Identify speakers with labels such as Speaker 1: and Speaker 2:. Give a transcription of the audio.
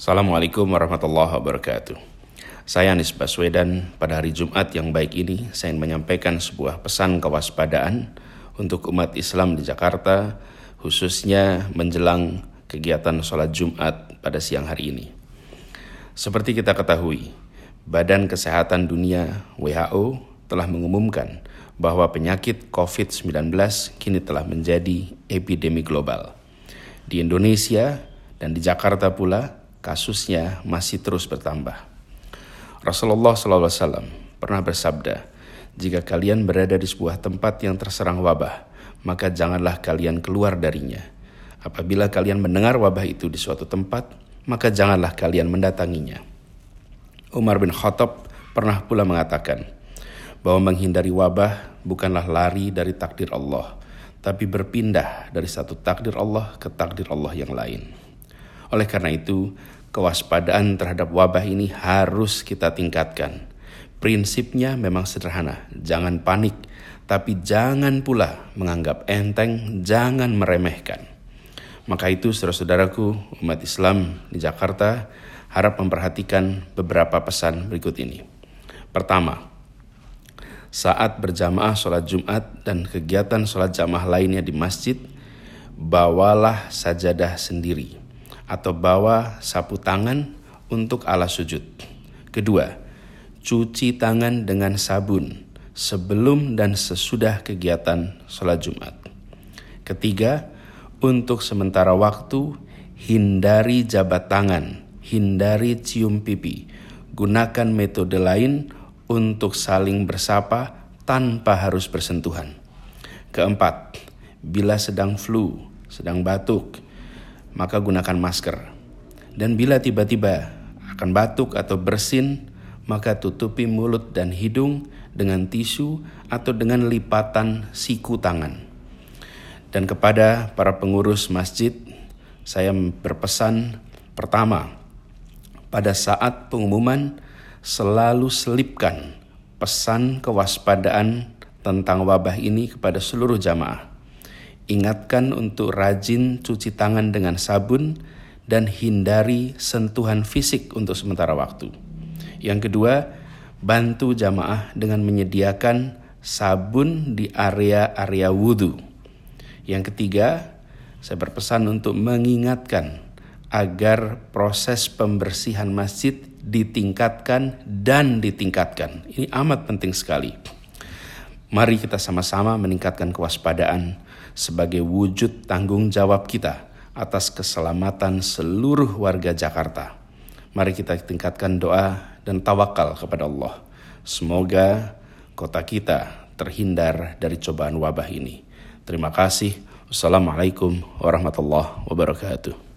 Speaker 1: Assalamualaikum warahmatullahi wabarakatuh. Saya Anies Baswedan, pada hari Jumat yang baik ini saya ingin menyampaikan sebuah pesan kewaspadaan untuk umat Islam di Jakarta, khususnya menjelang kegiatan sholat Jumat pada siang hari ini. Seperti kita ketahui, Badan Kesehatan Dunia WHO telah mengumumkan bahwa penyakit COVID-19 kini telah menjadi epidemi global. Di Indonesia dan di Jakarta pula kasusnya masih terus bertambah. Rasulullah SAW pernah bersabda, jika kalian berada di sebuah tempat yang terserang wabah, maka janganlah kalian keluar darinya. Apabila kalian mendengar wabah itu di suatu tempat, maka janganlah kalian mendatanginya. Umar bin Khattab pernah pula mengatakan bahwa menghindari wabah bukanlah lari dari takdir Allah, tapi berpindah dari satu takdir Allah ke takdir Allah yang lain. Oleh karena itu, kewaspadaan terhadap wabah ini harus kita tingkatkan. Prinsipnya memang sederhana, jangan panik, tapi jangan pula menganggap enteng, jangan meremehkan. Maka itu saudara-saudaraku umat Islam di Jakarta harap memperhatikan beberapa pesan berikut ini. Pertama, saat berjamaah sholat Jumat dan kegiatan sholat jamaah lainnya di masjid, bawalah sajadah sendiri atau bawa sapu tangan untuk alas sujud. Kedua, cuci tangan dengan sabun sebelum dan sesudah kegiatan sholat Jumat. Ketiga, untuk sementara waktu hindari jabat tangan, hindari cium pipi. Gunakan metode lain untuk saling bersapa tanpa harus bersentuhan. Keempat, bila sedang flu, sedang batuk, maka gunakan masker. Dan bila tiba-tiba akan batuk atau bersin, maka tutupi mulut dan hidung dengan tisu atau dengan lipatan siku tangan. Dan kepada para pengurus masjid, saya berpesan pertama, pada saat pengumuman selalu selipkan pesan kewaspadaan tentang wabah ini kepada seluruh jamaah Ingatkan untuk rajin cuci tangan dengan sabun dan hindari sentuhan fisik untuk sementara waktu. Yang kedua, bantu jamaah dengan menyediakan sabun di area-area wudhu. Yang ketiga, saya berpesan untuk mengingatkan agar proses pembersihan masjid ditingkatkan dan ditingkatkan. Ini amat penting sekali. Mari kita sama-sama meningkatkan kewaspadaan sebagai wujud tanggung jawab kita atas keselamatan seluruh warga Jakarta. Mari kita tingkatkan doa dan tawakal kepada Allah. Semoga kota kita terhindar dari cobaan wabah ini. Terima kasih. Wassalamualaikum warahmatullahi wabarakatuh.